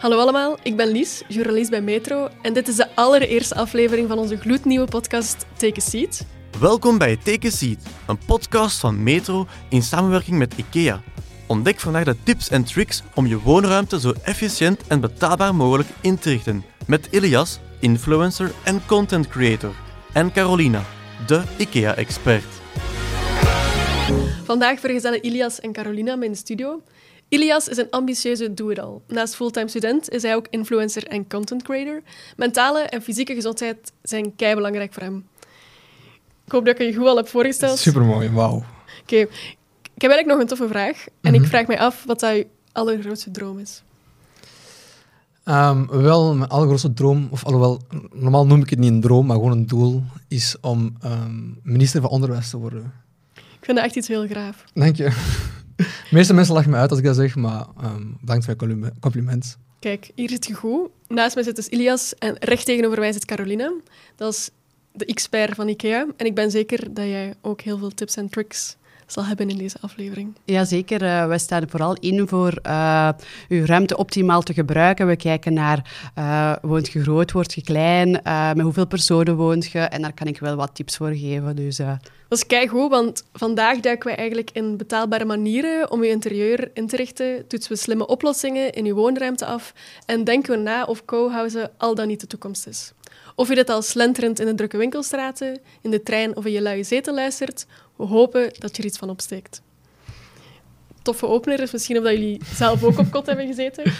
Hallo allemaal, ik ben Lies, journalist bij Metro en dit is de allereerste aflevering van onze gloednieuwe podcast Take a Seat. Welkom bij Take a Seat, een podcast van Metro in samenwerking met IKEA. Ontdek vandaag de tips en tricks om je woonruimte zo efficiënt en betaalbaar mogelijk in te richten. Met Ilias, influencer en content creator. En Carolina, de IKEA-expert. Vandaag vergezellen Ilias en Carolina me in de studio. Ilias is een ambitieuze doe-it-al. Naast fulltime student is hij ook influencer en content creator. Mentale en fysieke gezondheid zijn kei belangrijk voor hem. Ik hoop dat ik je goed al heb voorgesteld. Supermooi, wauw. Oké, ik heb eigenlijk nog een toffe vraag. En ik vraag mij af wat dat je allergrootste droom is. Ehm, wel, mijn allergrootste droom, of alhoewel, normaal noem ik het niet een droom, maar gewoon een doel, is om ehm, minister van Onderwijs te worden. Ik vind dat echt iets heel graaf. Dank je. De meeste mensen lachen me uit als ik dat zeg, maar ehm bedankt voor je compliment- compliment. Kijk, hier zit je goed. Naast mij zit dus Ilias en recht tegenover mij zit Carolina. Dat is de expert van IKEA. En ik ben zeker dat jij ook heel veel tips en tricks zal hebben in deze aflevering. Jazeker, uh, wij staan vooral in voor uh, uw ruimte optimaal te gebruiken. We kijken naar, uh, woont je groot, wordt je klein, met hoeveel personen woont je? En daar kan ik wel wat tips voor geven. Dus, Dat is keigoed, want vandaag duiken wij eigenlijk in betaalbare manieren om je interieur in te richten. Toetsen we slimme oplossingen in je woonruimte af en denken we na of co-housen al dan niet de toekomst is. Of je dit al slenterend in de drukke winkelstraten, in de trein of in je luie zetel luistert, we hopen dat je er iets van opsteekt. Toffe opener is misschien of dat jullie zelf ook op kot hebben gezeten.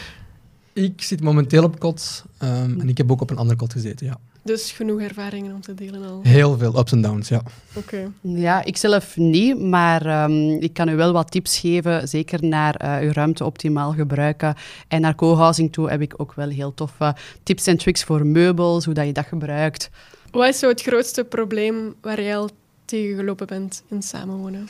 Ik zit momenteel op kot um, en ik heb ook op een andere kot gezeten, ja. Dus genoeg ervaringen om te delen al. Heel veel ups en downs, ja. Oké. Okay. Ja, ik zelf niet, maar um, ik kan u wel wat tips geven. Zeker naar uh, uw ruimte optimaal gebruiken. En naar co-housing toe heb ik ook wel heel toffe tips en tricks voor meubels, hoe dat je dat gebruikt. Wat is zo het grootste probleem waar jij al tegengelopen bent in samenwonen?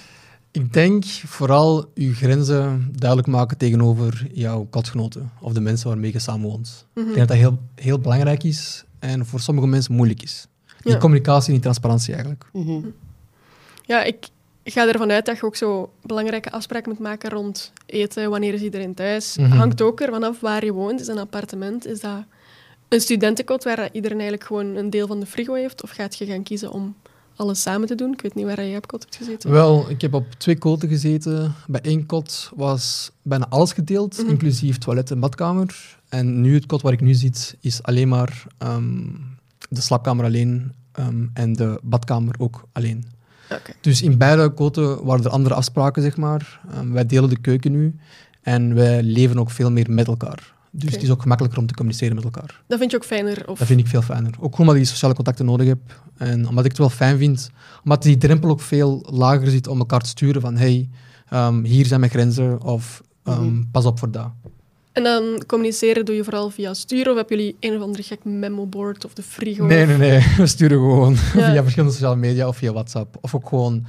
Ik denk vooral je grenzen duidelijk maken tegenover jouw kotgenoten of de mensen waarmee je samenwoont. Mm -hmm. Ik denk dat dat heel, heel belangrijk is en voor sommige mensen moeilijk is. Die ja. communicatie en die transparantie eigenlijk. Mm -hmm. Ja, ik ga ervan uit dat je ook zo belangrijke afspraken moet maken rond eten, wanneer is iedereen thuis. Mhm. Hangt ook er vanaf waar je woont. Is dat een appartement? Is dat een studentenkot waar iedereen eigenlijk gewoon een deel van de frigo heeft? Of gaat je gaan kiezen om alles samen te doen? Ik weet niet waar jij op kot hebt gezeten. Wel, ik heb op twee koten gezeten. Bij één kot was bijna alles gedeeld, Mhm. inclusief toilet en badkamer. En nu, het kot waar ik nu zit, is alleen maar ehm, de slaapkamer alleen ehm, en de badkamer ook alleen. Dus in beide koten waren er andere afspraken, zeg maar. Ehm, wij delen de keuken nu en wij leven ook veel meer met elkaar. Dus het is ook gemakkelijker om te communiceren met elkaar. Dat vind je ook fijner? Of... Dat vind ik veel fijner. Ook omdat ik die sociale contacten nodig heb. En omdat ik het wel fijn vind. Omdat die drempel ook veel lager zit om elkaar te sturen van hey, um, hier zijn mijn grenzen of um, Mhm. pas op voor dat. En dan communiceren doe je vooral via sturen? Of hebben jullie een of andere gek memoboard of de frigo? Nee, nee, nee. We sturen gewoon Ja. via verschillende sociale media of via WhatsApp. Of ook gewoon...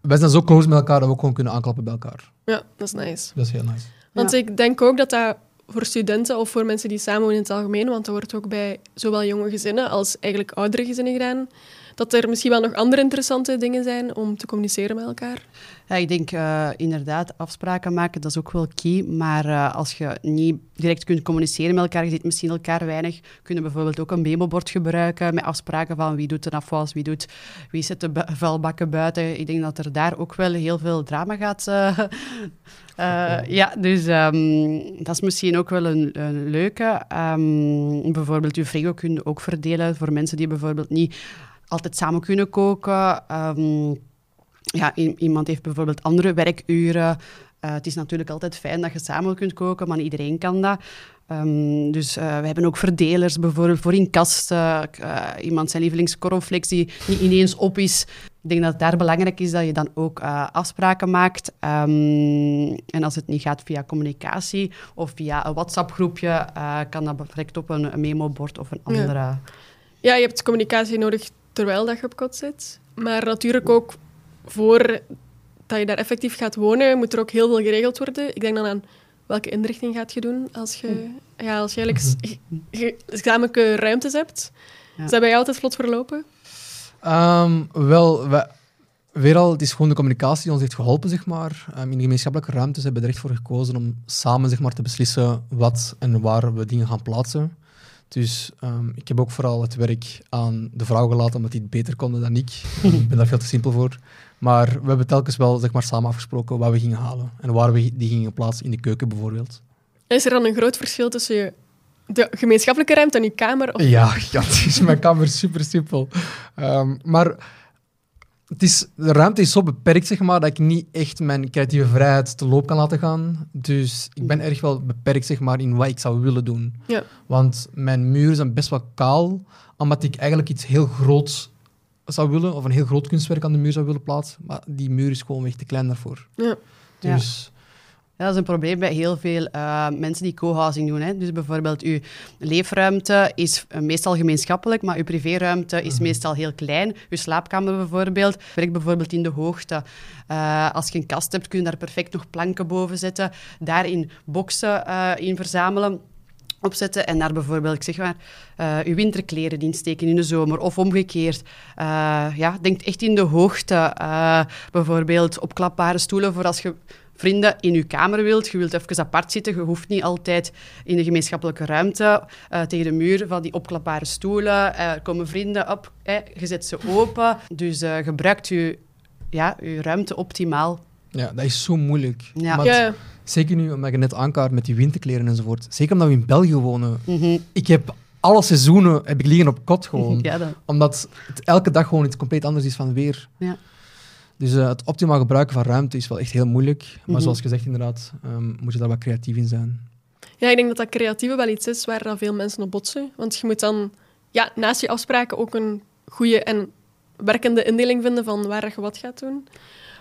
Wij zijn zo close met elkaar dat we ook gewoon kunnen aanklappen bij elkaar. Ja, dat is nice. Dat is heel nice. Want Ja. ik denk ook dat dat voor studenten of voor mensen die samenwonen in het algemeen, want dat wordt ook bij zowel jonge gezinnen als eigenlijk oudere gezinnen gedaan, dat er misschien wel nog andere interessante dingen zijn om te communiceren met elkaar. Ja, ik denk uh, inderdaad, afspraken maken, dat is ook wel key. Maar uh, als je niet direct kunt communiceren met elkaar, je ziet misschien elkaar weinig, kunnen bijvoorbeeld ook een memo-bord gebruiken met afspraken van wie doet de afwas, wie, doet, wie zet de bu- vuilbakken buiten. Ik denk dat er daar ook wel heel veel drama gaat. Uh, ja, dus um, dat is misschien ook wel een, een leuke. Um, bijvoorbeeld je frigo kun je ook verdelen voor mensen die bijvoorbeeld niet altijd samen kunnen koken. Um, ja, iemand heeft bijvoorbeeld andere werkuren. Uh, het is natuurlijk altijd fijn dat je samen kunt koken, maar niet iedereen kan dat. Um, dus uh, we hebben ook verdelers, bijvoorbeeld voor in kast. Uh, iemand zijn lievelingscornflakes die niet ineens op is. Ik denk dat het daar belangrijk is dat je dan ook uh, afspraken maakt. Um, en als het niet gaat via communicatie of via een WhatsApp-groepje, kan dat direct op een, een memo-bord of een andere. Ja. ja, je hebt communicatie nodig terwijl dat je op kot zit. Maar natuurlijk ook voor dat je daar effectief gaat wonen, moet er ook heel veel geregeld worden. Ik denk dan aan welke inrichting gaat je doen als je, ja, als je eigenlijk ge- gezamenlijke ruimtes hebt. Ja. Is dat bij jou altijd vlot verlopen? Um, wel, Weer al, het is gewoon de communicatie die ons heeft geholpen, zeg maar. Um, in de gemeenschappelijke ruimtes hebben we er echt voor gekozen om samen zeg maar, te beslissen wat en waar we dingen gaan plaatsen. Dus um, ik heb ook vooral het werk aan de vrouw gelaten, omdat die het beter konden dan ik. ik ben daar veel te simpel voor. Maar we hebben telkens wel zeg maar, samen afgesproken wat we gingen halen en waar we die gingen plaatsen in de keuken bijvoorbeeld. Is er dan een groot verschil tussen je de gemeenschappelijke ruimte en je kamer? Of... Ja, ja, het is mijn kamer super simpel. Um, maar het is, de ruimte is zo beperkt, zeg maar, dat ik niet echt mijn creatieve vrijheid te loop kan laten gaan. Dus ik ben erg wel beperkt, zeg maar, in wat ik zou willen doen. Ja. Want mijn muren zijn best wel kaal, omdat ik eigenlijk iets heel groots zou willen, of een heel groot kunstwerk aan de muur zou willen plaatsen. Maar die muur is gewoon echt te klein daarvoor. Ja. Dus... Ja, dat is een probleem bij heel veel uh, mensen die co-housing doen. Hè. Dus bijvoorbeeld, uw leefruimte is meestal gemeenschappelijk, maar uw privéruimte is meestal heel klein. Uw slaapkamer bijvoorbeeld werkt bijvoorbeeld in de hoogte. Uh, als je een kast hebt, kun je daar perfect nog planken boven zetten. Daarin uh, in verzamelen opzetten en daar bijvoorbeeld, ik zeg maar, uh, uw winterkleren insteken in de zomer of omgekeerd. Uh, ja, denk echt in de hoogte. Uh, bijvoorbeeld opklapbare stoelen voor als je vrienden in je kamer wilt. Je wilt even apart zitten. Je hoeft niet altijd in de gemeenschappelijke ruimte tegen de muur van die opklapbare stoelen. er komen vrienden op, je zet ze open. Dus gebruikt je, ja, je ruimte optimaal. Ja, dat is zo moeilijk. Ja. ja. Zeker nu, omdat je net aankaart met die winterkleren enzovoort. Zeker omdat we in België wonen. Ik heb alle seizoenen heb ik liggen op kot gewoon. Ja, omdat het elke dag gewoon iets compleet anders is van weer. Ja. Dus uh, het optimaal gebruiken van ruimte is wel echt heel moeilijk. Maar zoals gezegd, inderdaad, um, moet je daar wat creatief in zijn. Ja, ik denk dat dat creatieve wel iets is waar dan veel mensen op botsen. Want je moet dan ja, naast je afspraken ook een goede en werkende indeling vinden van waar je wat gaat doen.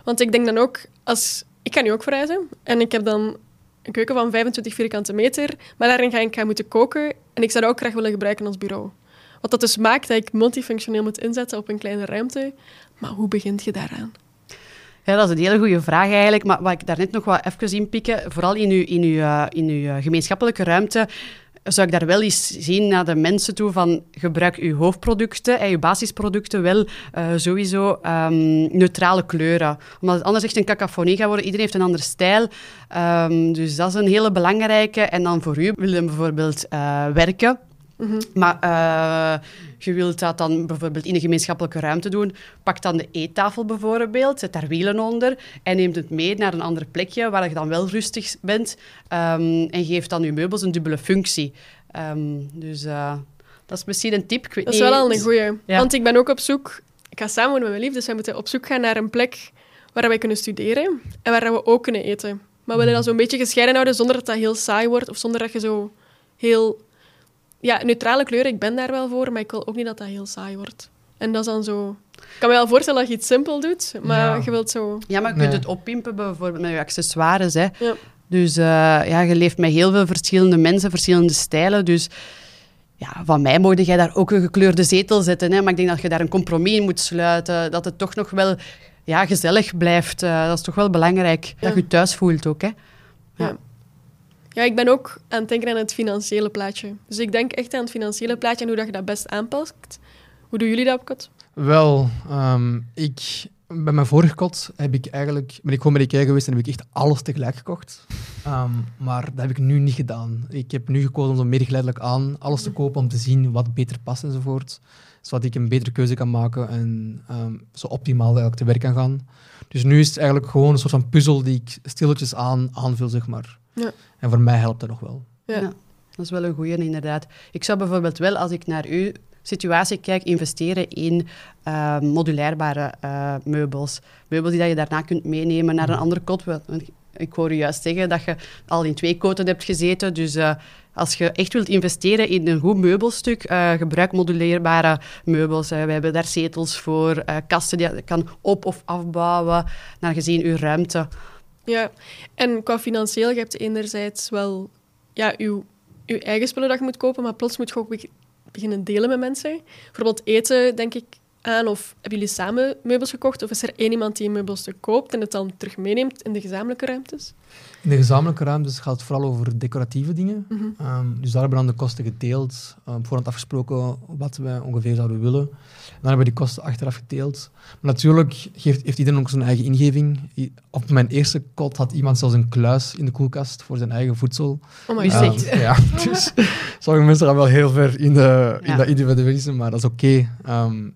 Want ik denk dan ook, als ik ga nu ook verhuizen. En ik heb dan een keuken van 25 vierkante meter. Maar daarin ga ik gaan moeten koken. En ik zou dat ook graag willen gebruiken als bureau. Wat dat dus maakt dat ik multifunctioneel moet inzetten op een kleine ruimte. Maar hoe begint je daaraan? Ja, dat is een hele goede vraag eigenlijk. Maar wat ik daarnet nog wat even inpikken, vooral in uw, in uw, uh, in uw uh, gemeenschappelijke ruimte, zou ik daar wel eens zien naar de mensen toe van gebruik uw hoofdproducten en je basisproducten wel uh, sowieso um, neutrale kleuren. Omdat het anders echt een cacophonie gaat worden. Iedereen heeft een andere stijl. Um, dus dat is een hele belangrijke. En dan voor u willen bijvoorbeeld uh, werken. Mm -hmm. Maar uh, je wilt dat dan bijvoorbeeld in een gemeenschappelijke ruimte doen. Pak dan de eettafel bijvoorbeeld, zet daar wielen onder en neemt het mee naar een ander plekje waar je dan wel rustig bent. Um, en geeft dan je meubels een dubbele functie. Um, dus uh, dat is misschien een tip. dat is wel al een goeie. Ja. Want ik ben ook op zoek... Ik ga samen met mijn lief, dus wij moeten op zoek gaan naar een plek waar wij kunnen studeren en waar we ook kunnen eten. Maar we willen dat zo'n beetje gescheiden houden zonder dat dat heel saai wordt of zonder dat je zo heel ja, neutrale kleuren, ik ben daar wel voor, maar ik wil ook niet dat dat heel saai wordt. En dat is dan zo... Ik kan me wel voorstellen dat je iets simpel doet, maar ja. je wilt zo... Ja, maar je kunt nee. het oppimpen bijvoorbeeld met je accessoires, hè. Ja. Dus uh, ja, je leeft met heel veel verschillende mensen, verschillende stijlen, dus... Ja, van mij mocht jij daar ook een gekleurde zetel zetten, hè, maar ik denk dat je daar een compromis in moet sluiten, dat het toch nog wel ja, gezellig blijft. Uh, dat is toch wel belangrijk, Ja. dat je je thuis voelt ook, hè. Ja. Ja, ik ben ook aan het denken aan het financiële plaatje. Dus ik denk echt aan het financiële plaatje en hoe dat je dat best aanpast. Hoe doen jullie dat kot? Wel, um, ik, bij mijn vorige kot heb ik eigenlijk, ben ik gewoon bij Ikea geweest en heb ik echt alles tegelijk gekocht. Um, maar dat heb ik nu niet gedaan. Ik heb nu gekozen om meer geleidelijk aan alles te kopen om te zien wat beter past enzovoort. Zodat ik een betere keuze kan maken en um, zo optimaal eigenlijk te werk kan gaan. Dus nu is het eigenlijk gewoon een soort van puzzel die ik stilletjes aan aanvul, zeg maar. Ja. En voor mij helpt dat nog wel. Ja. Ja, dat is wel een goeie inderdaad. Ik zou bijvoorbeeld wel, als ik naar uw situatie kijk, investeren in uh, modulairbare uh, meubels. Meubels die dat je daarna kunt meenemen naar een andere kot. Ik hoor je juist zeggen dat je al in twee koten hebt gezeten. Dus uh, als je echt wilt investeren in een goed meubelstuk, uh, gebruik moduleerbare meubels. Uh, we hebben daar zetels voor, uh, kasten die je kan op- of afbouwen, naar gezien uw ruimte. Ja, en qua financieel, je hebt enerzijds wel ja, uw, uw eigen spullen dat je moet kopen, maar plots moet je ook beginnen delen met mensen. Bijvoorbeeld eten, denk ik, aan of hebben jullie samen meubels gekocht? Of is er één iemand die meubels te koopt en het dan terug meeneemt in de gezamenlijke ruimtes? In de gezamenlijke ruimtes gaat het vooral over decoratieve dingen. Mhm. Ehm, dus daar hebben we dan de kosten gedeeld, um, op voorhand afgesproken wat wij ongeveer zouden willen. En dan hebben we die kosten achteraf gedeeld. Maar natuurlijk geeft, heeft iedereen ook zijn eigen ingeving. I- Op mijn eerste kot had iemand zelfs een kluis in de koelkast voor zijn eigen voedsel. Oh my? Ehm, ja, dus sommige mensen gaan wel heel ver in, de, in Ja. dat individualisme, maar dat is oké. Ehm,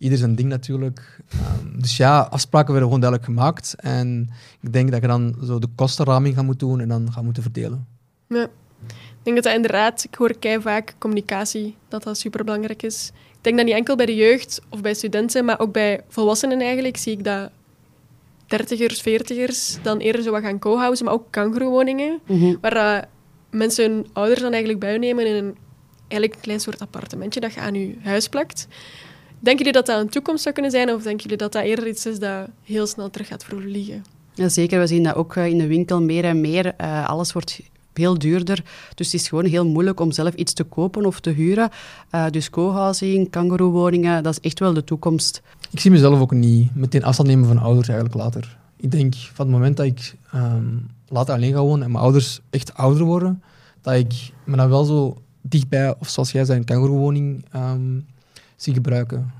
ieder zijn ding natuurlijk. Ehm, dus ja, afspraken werden gewoon duidelijk gemaakt. En ik denk dat je dan zo de kostenraming gaat moeten doen en dan gaat moeten verdelen. Ja. Ik denk dat dat inderdaad, ik hoor kei vaak communicatie, dat dat superbelangrijk is. Ik denk dat niet enkel bij de jeugd of bij studenten, maar ook bij volwassenen eigenlijk, zie ik dat dertigers, veertigers dan eerder zo wat gaan co-housen, maar ook kangeroewoningen, Mhm. waar dat mensen hun ouders dan eigenlijk bijnemen in een eigenlijk een klein soort appartementje dat je aan je huis plakt. Denken jullie dat dat een toekomst zou kunnen zijn, of denken jullie dat dat eerder iets is dat heel snel terug gaat vervliegen? Ja, zeker, we zien dat ook eh, in de winkel meer en meer. Eh, alles wordt veel duurder. Dus het is gewoon heel moeilijk om zelf iets te kopen of te huren. Eh, dus co-housing, kangaroo-woningen, dat is echt wel de toekomst. Ik zie mezelf ook niet meteen afstand nemen van ouders eigenlijk later. Ik denk van het moment dat ik ehm, later alleen ga wonen en mijn ouders echt ouder worden, dat ik me dan wel zo dichtbij, of zoals jij zei, een kangaroo-woning ehm, zie gebruiken.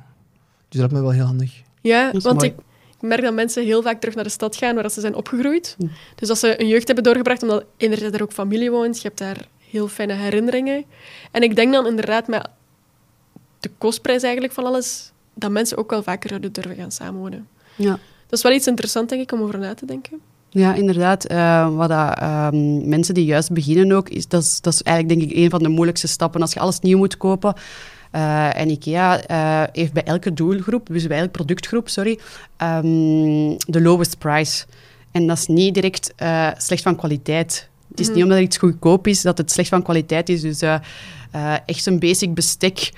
Dus dat lijkt me wel heel handig. Ja, is want ik, ik merk dat mensen heel vaak terug naar de stad gaan waar ze zijn opgegroeid. Hm. Dus als ze een jeugd hebben doorgebracht, omdat enerzijds daar ook familie woont, je hebt daar heel fijne herinneringen. En ik denk dan inderdaad met de kostprijs eigenlijk van alles, dat mensen ook wel vaker zouden durven gaan samenwonen. Ja. Dat is wel iets interessants, denk ik, om over na te denken. Ja, inderdaad. Eh, wat dat, ehm, mensen die juist beginnen ook, is, dat, is, dat is eigenlijk denk ik een van de moeilijkste stappen. Als je alles nieuw moet kopen. Eh, en IKEA eh, heeft bij elke doelgroep, dus bij elke productgroep, sorry, ehm, de lowest price. En dat is niet direct eh, slecht van kwaliteit. Het is Mhm. niet omdat er iets goedkoop is dat het slecht van kwaliteit is. Dus echt een basic bestek.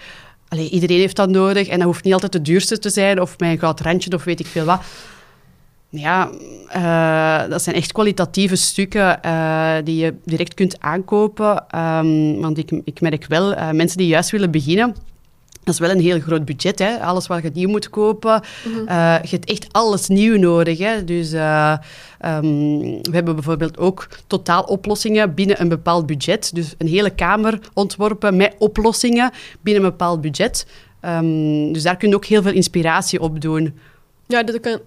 Allee, iedereen heeft dat nodig en dat hoeft niet altijd de duurste te zijn of met een goud randje of weet ik veel wat. Ja, eh, dat zijn echt kwalitatieve stukken eh, die je direct kunt aankopen. Ehm, want ik, ik merk wel, eh, mensen die juist willen beginnen, dat is wel een heel groot budget. Hè? Alles wat je nieuw moet kopen. Eh, je hebt echt alles nieuw nodig. Hè? Dus eh, ehm, we hebben bijvoorbeeld ook totaaloplossingen binnen een bepaald budget. Dus een hele kamer ontworpen met oplossingen binnen een bepaald budget. Ehm, dus daar kun je ook heel veel inspiratie op doen. Ja, dat kan,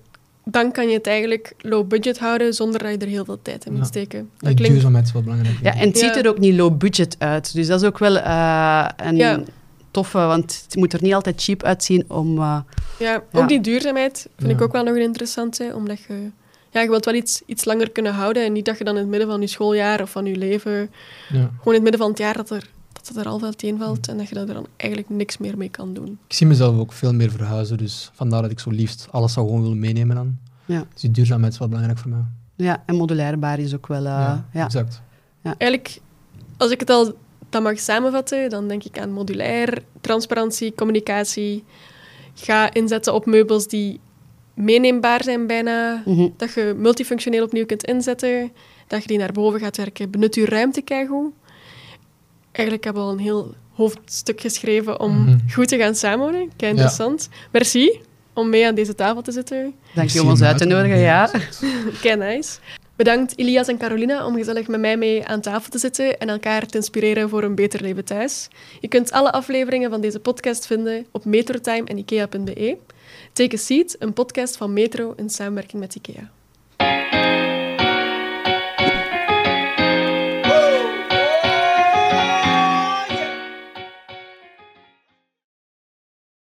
dan kan je het eigenlijk low budget houden zonder dat je er heel veel tijd in moet Ja. steken. Dat En klinkt... duurzaamheid is wel belangrijk. Ja, en het ziet er ook niet low budget uit. Dus dat is ook wel eh, een Ja. toffe, want het moet er niet altijd cheap uitzien om... eh, Ja, ook Ja. die duurzaamheid vind ik ook wel nog een interessante, omdat je, ja, je wilt wel iets, iets langer kunnen houden en niet dat je dan in het midden van je schooljaar of van je leven, Ja. gewoon in het midden van het jaar, dat, er, dat het er al uiteenvalt en dat je er dan eigenlijk niks meer mee kan doen. Ik zie mezelf ook veel meer verhuizen, dus vandaar dat ik zo liefst alles zou gewoon willen meenemen dan. Ja. Dus die duurzaamheid is wel belangrijk voor mij. ja, en modulairbaar is ook wel... eh, ja, ja. exact. Eigenlijk, als ik het al dan mag samenvatten, dan denk ik aan modulair, transparantie, communicatie. Ga inzetten op meubels die meeneembaar zijn bijna, Mhm. dat je multifunctioneel opnieuw kunt inzetten, dat je die naar boven gaat werken. Benut je ruimte keigoed. Eigenlijk hebben we al een heel hoofdstuk geschreven om Mhm. goed te gaan samenwonen. Kei interessant. Merci om mee aan deze tafel te zitten. Dank je om ons uit te nodigen, ja. Kei nice. Bedankt Ilias en Carolina om gezellig met mij mee aan tafel te zitten en elkaar te inspireren voor een beter leven thuis. Je kunt alle afleveringen van deze podcast vinden op metrotime en ikea.be. Take a Seat, een podcast van Metro in samenwerking met IKEA.